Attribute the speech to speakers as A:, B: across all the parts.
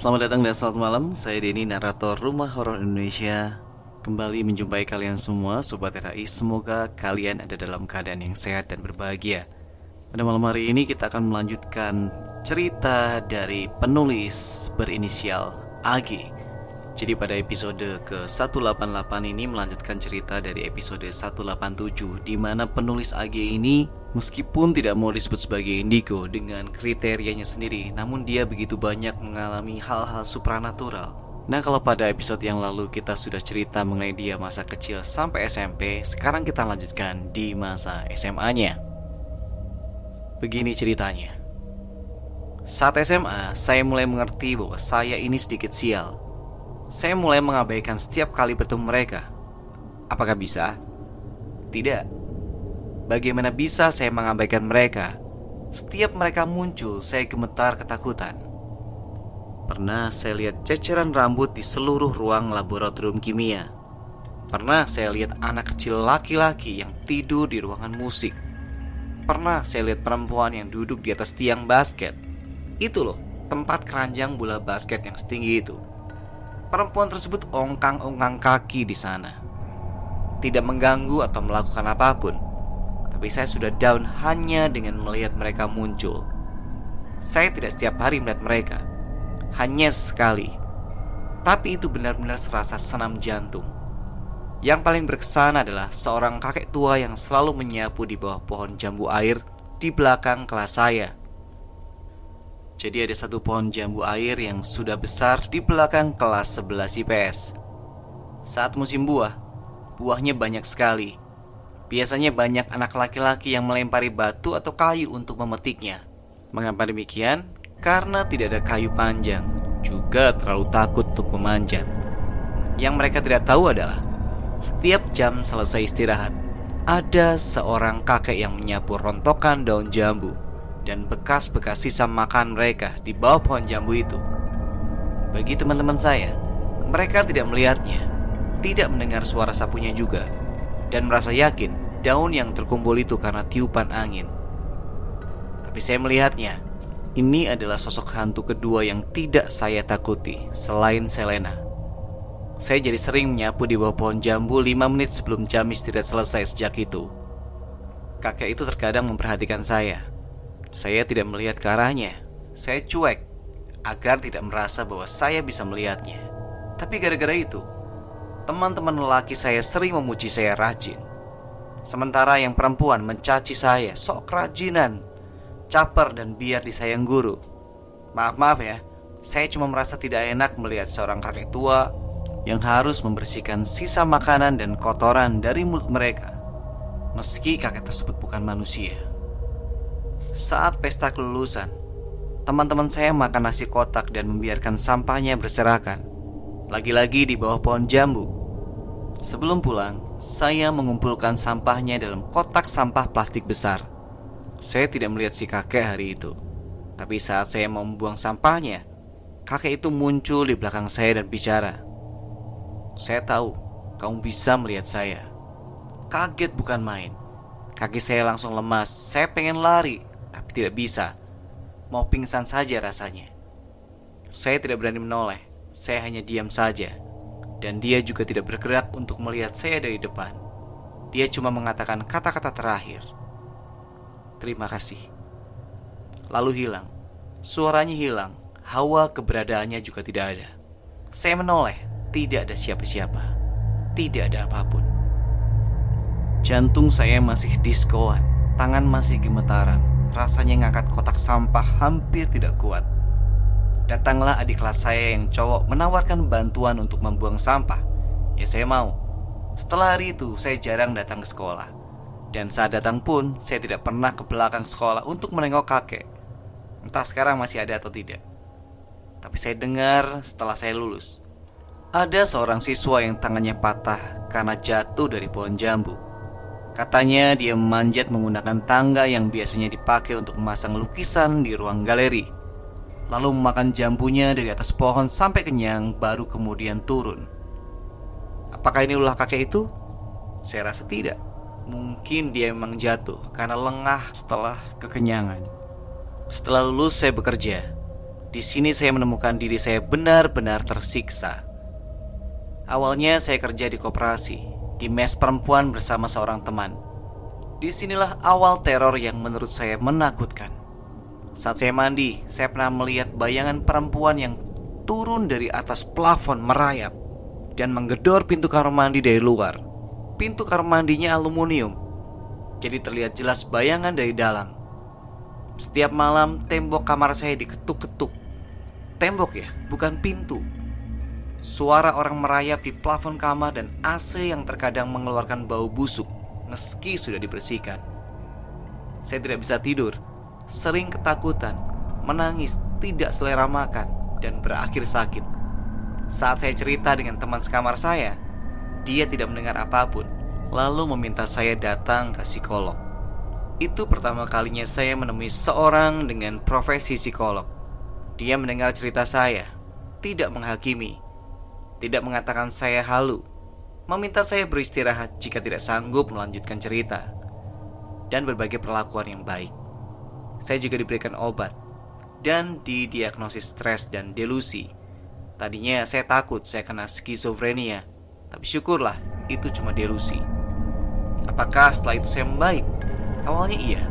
A: Selamat datang dan selamat malam. Saya Denny, narator Rumah Horor Indonesia. Kembali menjumpai kalian semua Sobat RAI Semoga kalian ada dalam keadaan yang sehat dan berbahagia. Pada malam hari ini kita akan melanjutkan cerita dari penulis berinisial AG jadi pada episode ke-188 ini melanjutkan cerita dari episode 187 di mana penulis AG ini meskipun tidak mau disebut sebagai indigo dengan kriterianya sendiri namun dia begitu banyak mengalami hal-hal supranatural. Nah kalau pada episode yang lalu kita sudah cerita mengenai dia masa kecil sampai SMP Sekarang kita lanjutkan di masa SMA-nya Begini ceritanya Saat SMA, saya mulai mengerti bahwa saya ini sedikit sial saya mulai mengabaikan setiap kali bertemu mereka. Apakah bisa? Tidak. Bagaimana bisa saya mengabaikan mereka? Setiap mereka muncul, saya gemetar ketakutan. Pernah saya lihat ceceran rambut di seluruh ruang laboratorium kimia. Pernah saya lihat anak kecil laki-laki yang tidur di ruangan musik. Pernah saya lihat perempuan yang duduk di atas tiang basket. Itu loh, tempat keranjang bola basket yang setinggi itu. Perempuan tersebut ongkang-ongkang kaki di sana. Tidak mengganggu atau melakukan apa pun. Tapi saya sudah down hanya dengan melihat mereka muncul. Saya tidak setiap hari melihat mereka. Hanya sekali. Tapi itu benar-benar serasa senam jantung. Yang paling berkesan adalah seorang kakek tua yang selalu menyapu di bawah pohon jambu air di belakang kelas saya. Jadi ada satu pohon jambu air yang sudah besar di belakang kelas 11 IPS. Saat musim buah, buahnya banyak sekali. Biasanya banyak anak laki-laki yang melempari batu atau kayu untuk memetiknya. Mengapa demikian? Karena tidak ada kayu panjang, juga terlalu takut untuk memanjat. Yang mereka tidak tahu adalah setiap jam selesai istirahat, ada seorang kakek yang menyapu rontokan daun jambu dan bekas-bekas sisa makan mereka di bawah pohon jambu itu. Bagi teman-teman saya, mereka tidak melihatnya, tidak mendengar suara sapunya juga, dan merasa yakin daun yang terkumpul itu karena tiupan angin. Tapi saya melihatnya, ini adalah sosok hantu kedua yang tidak saya takuti selain Selena. Saya jadi sering menyapu di bawah pohon jambu 5 menit sebelum jam istirahat selesai sejak itu. Kakek itu terkadang memperhatikan saya saya tidak melihat ke arahnya. Saya cuek agar tidak merasa bahwa saya bisa melihatnya. Tapi gara-gara itu, teman-teman lelaki saya sering memuji saya rajin. Sementara yang perempuan mencaci saya sok kerajinan, caper dan biar disayang guru. Maaf-maaf ya, saya cuma merasa tidak enak melihat seorang kakek tua yang harus membersihkan sisa makanan dan kotoran dari mulut mereka. Meski kakek tersebut bukan manusia. Saat pesta kelulusan, teman-teman saya makan nasi kotak dan membiarkan sampahnya berserakan. Lagi-lagi di bawah pohon jambu. Sebelum pulang, saya mengumpulkan sampahnya dalam kotak sampah plastik besar. Saya tidak melihat si kakek hari itu. Tapi saat saya membuang sampahnya, kakek itu muncul di belakang saya dan bicara. Saya tahu kamu bisa melihat saya. Kaget bukan main. Kaki saya langsung lemas. Saya pengen lari, tapi tidak bisa. Mau pingsan saja rasanya. Saya tidak berani menoleh, saya hanya diam saja. Dan dia juga tidak bergerak untuk melihat saya dari depan. Dia cuma mengatakan kata-kata terakhir. Terima kasih. Lalu hilang. Suaranya hilang, hawa keberadaannya juga tidak ada. Saya menoleh, tidak ada siapa-siapa. Tidak ada apa pun. Jantung saya masih diskoan, tangan masih gemetaran, Rasanya ngangkat kotak sampah hampir tidak kuat. Datanglah adik kelas saya yang cowok menawarkan bantuan untuk membuang sampah. Ya saya mau. Setelah hari itu saya jarang datang ke sekolah. Dan saat datang pun saya tidak pernah ke belakang sekolah untuk menengok kakek. Entah sekarang masih ada atau tidak. Tapi saya dengar setelah saya lulus. Ada seorang siswa yang tangannya patah karena jatuh dari pohon jambu. Katanya dia memanjat menggunakan tangga yang biasanya dipakai untuk memasang lukisan di ruang galeri. Lalu memakan jambunya dari atas pohon sampai kenyang baru kemudian turun. Apakah ini ulah kakek itu? Saya rasa tidak. Mungkin dia memang jatuh karena lengah setelah kekenyangan. Setelah lulus saya bekerja. Di sini saya menemukan diri saya benar-benar tersiksa. Awalnya saya kerja di koperasi, di mes perempuan bersama seorang teman. Di sinilah awal teror yang menurut saya menakutkan. Saat saya mandi, saya pernah melihat bayangan perempuan yang turun dari atas plafon merayap dan menggedor pintu kamar mandi dari luar. Pintu kamar mandinya aluminium, jadi terlihat jelas bayangan dari dalam. Setiap malam tembok kamar saya diketuk-ketuk. Tembok ya, bukan pintu. Suara orang merayap di plafon kamar dan AC yang terkadang mengeluarkan bau busuk meski sudah dibersihkan. Saya tidak bisa tidur, sering ketakutan, menangis, tidak selera makan, dan berakhir sakit. Saat saya cerita dengan teman sekamar saya, dia tidak mendengar apa pun, lalu meminta saya datang ke psikolog. Itu pertama kalinya saya menemui seorang dengan profesi psikolog. Dia mendengar cerita saya, tidak menghakimi, tidak mengatakan saya halu, meminta saya beristirahat jika tidak sanggup melanjutkan cerita, dan berbagai perlakuan yang baik. Saya juga diberikan obat dan didiagnosis stres dan delusi. Tadinya saya takut saya kena skizofrenia, tapi syukurlah itu cuma delusi. Apakah setelah itu saya membaik? Awalnya iya,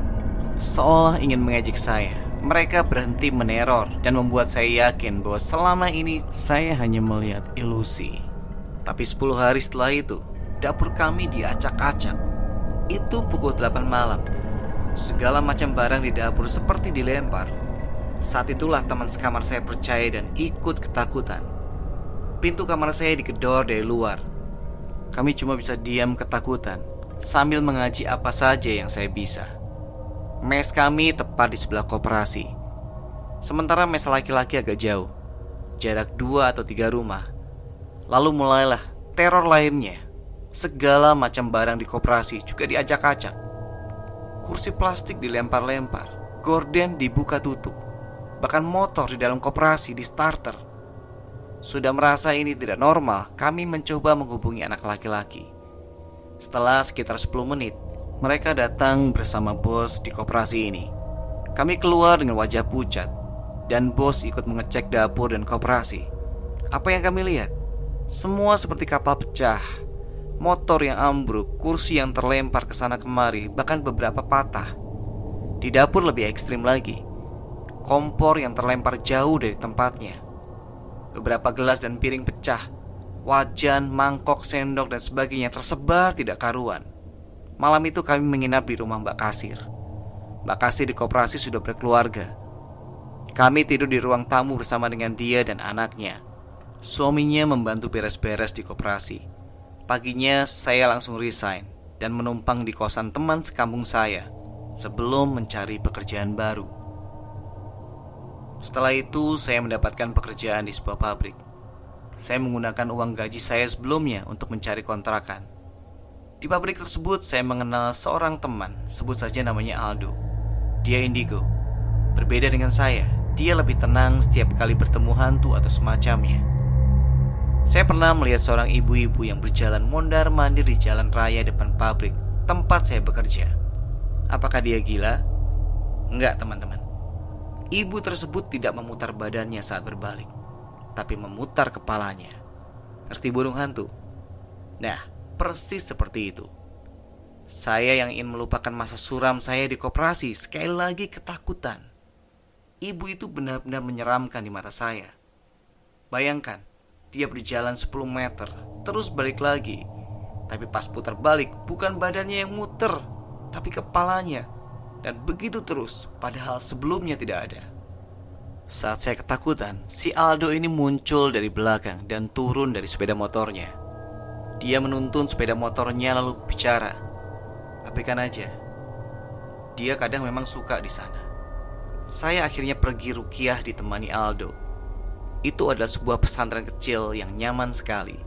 A: seolah ingin mengejek saya mereka berhenti meneror dan membuat saya yakin bahwa selama ini saya hanya melihat ilusi. Tapi 10 hari setelah itu, dapur kami diacak-acak. Itu pukul 8 malam. Segala macam barang di dapur seperti dilempar. Saat itulah teman sekamar saya percaya dan ikut ketakutan. Pintu kamar saya digedor dari luar. Kami cuma bisa diam ketakutan sambil mengaji apa saja yang saya bisa. Mes kami tepat di sebelah koperasi Sementara mes laki-laki agak jauh Jarak dua atau tiga rumah Lalu mulailah teror lainnya Segala macam barang di koperasi juga diajak-acak Kursi plastik dilempar-lempar Gorden dibuka tutup Bahkan motor di dalam koperasi di starter Sudah merasa ini tidak normal Kami mencoba menghubungi anak laki-laki Setelah sekitar 10 menit mereka datang bersama bos di koperasi ini. Kami keluar dengan wajah pucat, dan bos ikut mengecek dapur dan koperasi. Apa yang kami lihat? Semua seperti kapal pecah, motor yang ambruk, kursi yang terlempar ke sana kemari, bahkan beberapa patah. Di dapur lebih ekstrim lagi, kompor yang terlempar jauh dari tempatnya. Beberapa gelas dan piring pecah, wajan, mangkok, sendok, dan sebagainya tersebar tidak karuan. Malam itu kami menginap di rumah Mbak Kasir. Mbak Kasir di koperasi sudah berkeluarga. Kami tidur di ruang tamu bersama dengan dia dan anaknya. Suaminya membantu beres-beres di koperasi. Paginya saya langsung resign dan menumpang di kosan teman sekampung saya sebelum mencari pekerjaan baru. Setelah itu saya mendapatkan pekerjaan di sebuah pabrik. Saya menggunakan uang gaji saya sebelumnya untuk mencari kontrakan. Di pabrik tersebut saya mengenal seorang teman, sebut saja namanya Aldo. Dia indigo. Berbeda dengan saya, dia lebih tenang setiap kali bertemu hantu atau semacamnya. Saya pernah melihat seorang ibu-ibu yang berjalan mondar-mandir di jalan raya depan pabrik tempat saya bekerja. Apakah dia gila? Enggak, teman-teman. Ibu tersebut tidak memutar badannya saat berbalik, tapi memutar kepalanya. Ngerti burung hantu? Nah, persis seperti itu. Saya yang ingin melupakan masa suram saya di koperasi sekali lagi ketakutan. Ibu itu benar-benar menyeramkan di mata saya. Bayangkan, dia berjalan 10 meter, terus balik lagi. Tapi pas putar balik, bukan badannya yang muter, tapi kepalanya. Dan begitu terus, padahal sebelumnya tidak ada. Saat saya ketakutan, si Aldo ini muncul dari belakang dan turun dari sepeda motornya. Dia menuntun sepeda motornya lalu bicara. Abaikan aja. Dia kadang memang suka di sana. Saya akhirnya pergi rukiah ditemani Aldo. Itu adalah sebuah pesantren kecil yang nyaman sekali.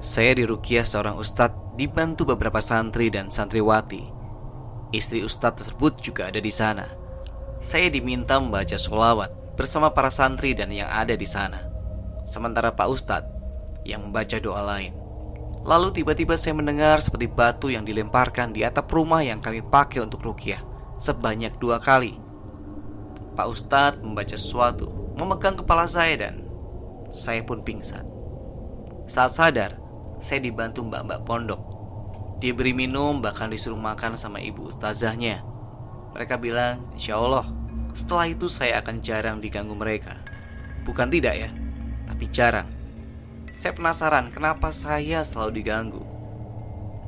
A: Saya di rukiah seorang ustadz dibantu beberapa santri dan santriwati. Istri ustadz tersebut juga ada di sana. Saya diminta membaca sholawat bersama para santri dan yang ada di sana. Sementara Pak Ustadz yang membaca doa lain. Lalu tiba-tiba saya mendengar seperti batu yang dilemparkan di atap rumah yang kami pakai untuk rukyah sebanyak dua kali. Pak Ustadz membaca sesuatu, memegang kepala saya dan saya pun pingsan. Saat sadar, saya dibantu mbak-mbak pondok. Diberi minum, bahkan disuruh makan sama ibu ustazahnya. Mereka bilang, insya Allah, setelah itu saya akan jarang diganggu mereka. Bukan tidak ya, tapi jarang. Saya penasaran kenapa saya selalu diganggu.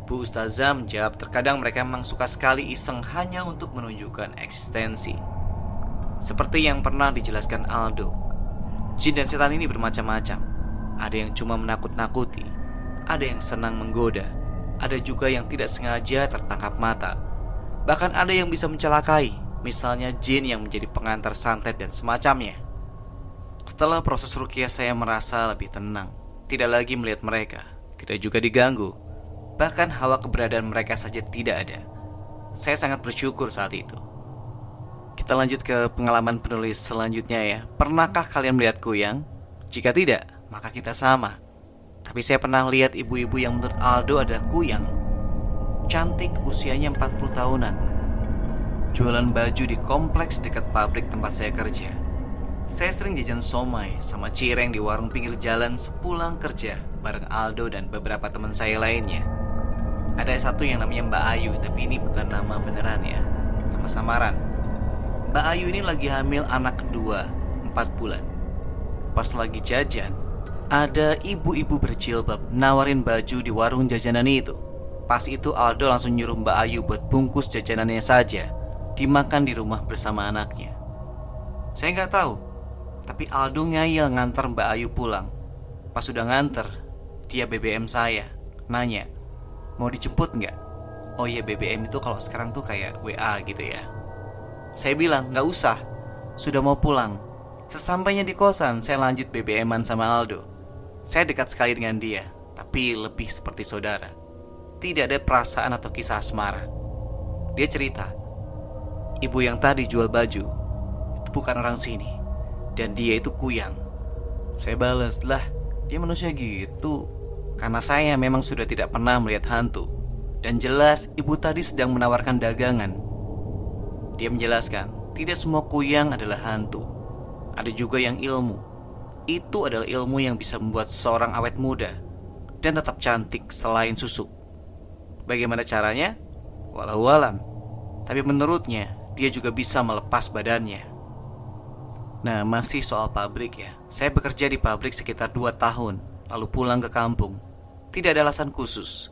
A: Bu Ustazah menjawab terkadang mereka memang suka sekali iseng hanya untuk menunjukkan eksistensi. Seperti yang pernah dijelaskan Aldo, jin dan setan ini bermacam-macam. Ada yang cuma menakut-nakuti, ada yang senang menggoda, ada juga yang tidak sengaja tertangkap mata. Bahkan ada yang bisa mencelakai, misalnya jin yang menjadi pengantar santet dan semacamnya. Setelah proses rukiah saya merasa lebih tenang, tidak lagi melihat mereka, tidak juga diganggu. Bahkan hawa keberadaan mereka saja tidak ada. Saya sangat bersyukur saat itu. Kita lanjut ke pengalaman penulis selanjutnya ya. Pernahkah kalian melihat kuyang? Jika tidak, maka kita sama. Tapi saya pernah lihat ibu-ibu yang menurut Aldo ada kuyang. Cantik, usianya 40 tahunan. Jualan baju di kompleks dekat pabrik tempat saya kerja. Saya sering jajan somai sama cireng di warung pinggir jalan sepulang kerja bareng Aldo dan beberapa teman saya lainnya. Ada satu yang namanya Mbak Ayu, tapi ini bukan nama beneran ya, nama samaran. Mbak Ayu ini lagi hamil anak kedua, 4 bulan. Pas lagi jajan, ada ibu-ibu berjilbab nawarin baju di warung jajanan itu. Pas itu Aldo langsung nyuruh Mbak Ayu buat bungkus jajanannya saja, dimakan di rumah bersama anaknya. Saya nggak tahu, tapi Aldo ngayal nganter Mbak Ayu pulang. Pas sudah nganter, dia BBM saya, nanya, mau dijemput nggak? Oh iya BBM itu kalau sekarang tuh kayak WA gitu ya. Saya bilang, gak usah, sudah mau pulang. Sesampainya di kosan, saya lanjut BBM-an sama Aldo. Saya dekat sekali dengan dia, tapi lebih seperti saudara. Tidak ada perasaan atau kisah asmara. Dia cerita, ibu yang tadi jual baju, itu bukan orang sini. Dan dia itu kuyang. Saya balas, lah, dia manusia gitu. Karena saya memang sudah tidak pernah melihat hantu. Dan jelas ibu tadi sedang menawarkan dagangan dia menjelaskan, tidak semua kuyang adalah hantu. Ada juga yang ilmu. Itu adalah ilmu yang bisa membuat seseorang awet muda dan tetap cantik selain susuk. Bagaimana caranya? Walau alam. Tapi menurutnya, dia juga bisa melepas badannya. Nah, masih soal pabrik ya. Saya bekerja di pabrik sekitar 2 tahun, lalu pulang ke kampung. Tidak ada alasan khusus.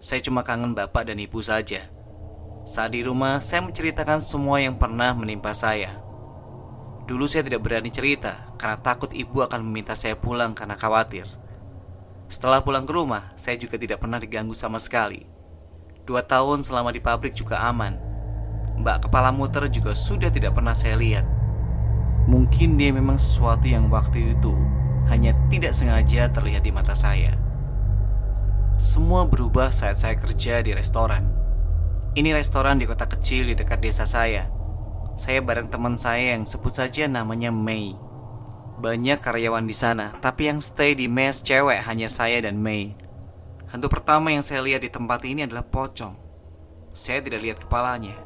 A: Saya cuma kangen bapak dan ibu saja. Saat di rumah, saya menceritakan semua yang pernah menimpa saya. Dulu saya tidak berani cerita karena takut ibu akan meminta saya pulang karena khawatir. Setelah pulang ke rumah, saya juga tidak pernah diganggu sama sekali. Dua tahun selama di pabrik juga aman. Mbak kepala muter juga sudah tidak pernah saya lihat. Mungkin dia memang sesuatu yang waktu itu hanya tidak sengaja terlihat di mata saya. Semua berubah saat saya kerja di restoran. Ini restoran di kota kecil di dekat desa saya. Saya bareng teman saya yang sebut saja namanya Mei. Banyak karyawan di sana, tapi yang stay di mes cewek hanya saya dan Mei. Hantu pertama yang saya lihat di tempat ini adalah pocong. Saya tidak lihat kepalanya.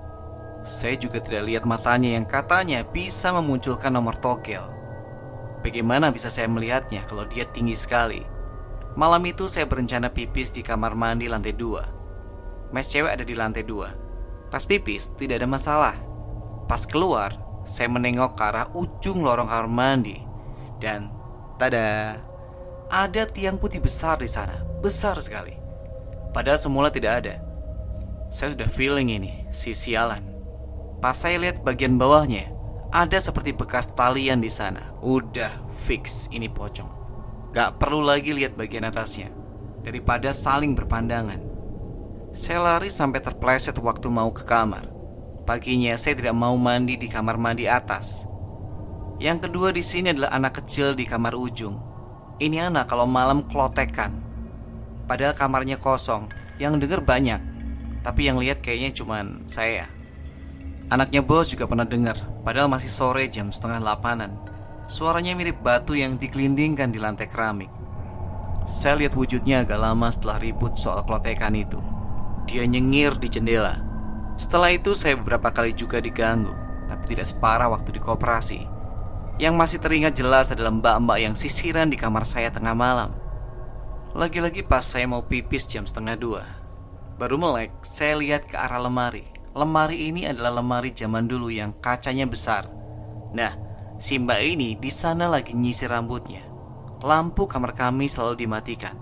A: Saya juga tidak lihat matanya yang katanya bisa memunculkan nomor togel. Bagaimana bisa saya melihatnya kalau dia tinggi sekali? Malam itu saya berencana pipis di kamar mandi lantai dua. Mes cewek ada di lantai dua. Pas pipis, tidak ada masalah. Pas keluar, saya menengok ke arah ujung lorong kamar mandi. Dan, tada, ada tiang putih besar di sana. Besar sekali. Padahal semula tidak ada. Saya sudah feeling ini, si sialan. Pas saya lihat bagian bawahnya, ada seperti bekas talian di sana. Udah fix ini pocong. Gak perlu lagi lihat bagian atasnya. Daripada saling berpandangan. Saya lari sampai terpleset waktu mau ke kamar. Paginya saya tidak mau mandi di kamar mandi atas. Yang kedua di sini adalah anak kecil di kamar ujung. Ini anak kalau malam klotekan. Padahal kamarnya kosong, yang denger banyak. Tapi yang lihat kayaknya cuman saya. Anaknya bos juga pernah dengar, padahal masih sore jam setengah delapanan. Suaranya mirip batu yang dikelindingkan di lantai keramik. Saya lihat wujudnya agak lama setelah ribut soal klotekan itu. Dia nyengir di jendela. Setelah itu saya beberapa kali juga diganggu, tapi tidak separah waktu di koperasi. Yang masih teringat jelas adalah mbak-mbak yang sisiran di kamar saya tengah malam. Lagi-lagi pas saya mau pipis jam setengah dua. Baru melek, saya lihat ke arah lemari. Lemari ini adalah lemari zaman dulu yang kacanya besar. Nah, si mbak ini di sana lagi nyisir rambutnya. Lampu kamar kami selalu dimatikan,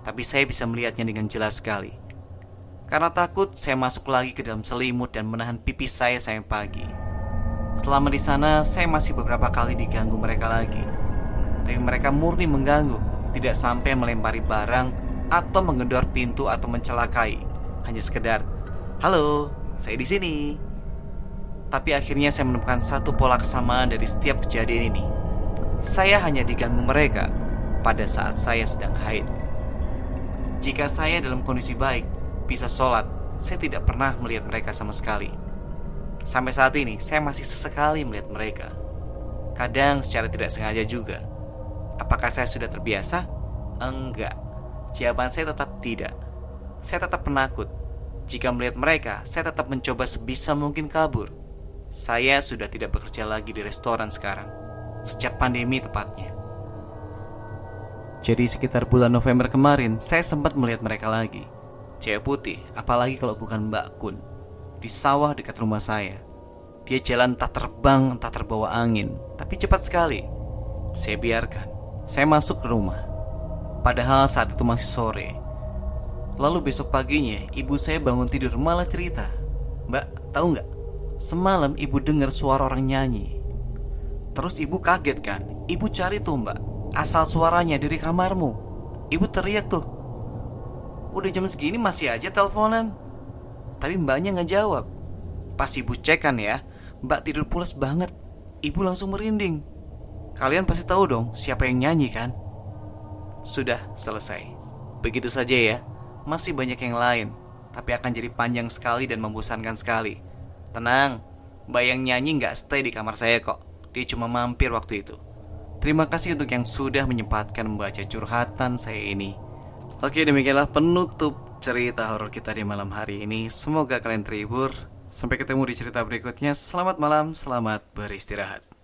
A: tapi saya bisa melihatnya dengan jelas sekali. Karena takut, saya masuk lagi ke dalam selimut dan menahan pipis saya sampai pagi. Selama di sana, saya masih beberapa kali diganggu mereka lagi. Tapi mereka murni mengganggu, tidak sampai melempari barang atau menggedor pintu atau mencelakai. Hanya sekedar, "Halo, saya di sini." Tapi akhirnya saya menemukan satu pola kesamaan dari setiap kejadian ini. Saya hanya diganggu mereka pada saat saya sedang haid. Jika saya dalam kondisi baik, bisa sholat, saya tidak pernah melihat mereka sama sekali. Sampai saat ini, saya masih sesekali melihat mereka. Kadang secara tidak sengaja juga. Apakah saya sudah terbiasa? Enggak. Jawaban saya tetap tidak. Saya tetap penakut. Jika melihat mereka, saya tetap mencoba sebisa mungkin kabur. Saya sudah tidak bekerja lagi di restoran sekarang. Sejak pandemi tepatnya. Jadi sekitar bulan November kemarin, saya sempat melihat mereka lagi. Cewek putih, apalagi kalau bukan Mbak Kun di sawah dekat rumah saya. Dia jalan tak terbang, tak terbawa angin, tapi cepat sekali. Saya biarkan. Saya masuk ke rumah. Padahal saat itu masih sore. Lalu besok paginya, ibu saya bangun tidur malah cerita. Mbak, tahu nggak? Semalam ibu dengar suara orang nyanyi. Terus ibu kaget kan? Ibu cari tuh mbak, asal suaranya dari kamarmu. Ibu teriak tuh. Udah jam segini masih aja teleponan. Tapi mbaknya nggak jawab. Pas ibu cek kan ya, mbak tidur pulas banget. Ibu langsung merinding. Kalian pasti tahu dong siapa yang nyanyi kan? Sudah selesai. Begitu saja ya. Masih banyak yang lain, tapi akan jadi panjang sekali dan membosankan sekali. Tenang, mbak yang nyanyi nggak stay di kamar saya kok. Dia cuma mampir waktu itu. Terima kasih untuk yang sudah menyempatkan membaca curhatan saya ini. Oke, demikianlah penutup cerita horor kita di malam hari ini. Semoga kalian terhibur. Sampai ketemu di cerita berikutnya. Selamat malam, selamat beristirahat.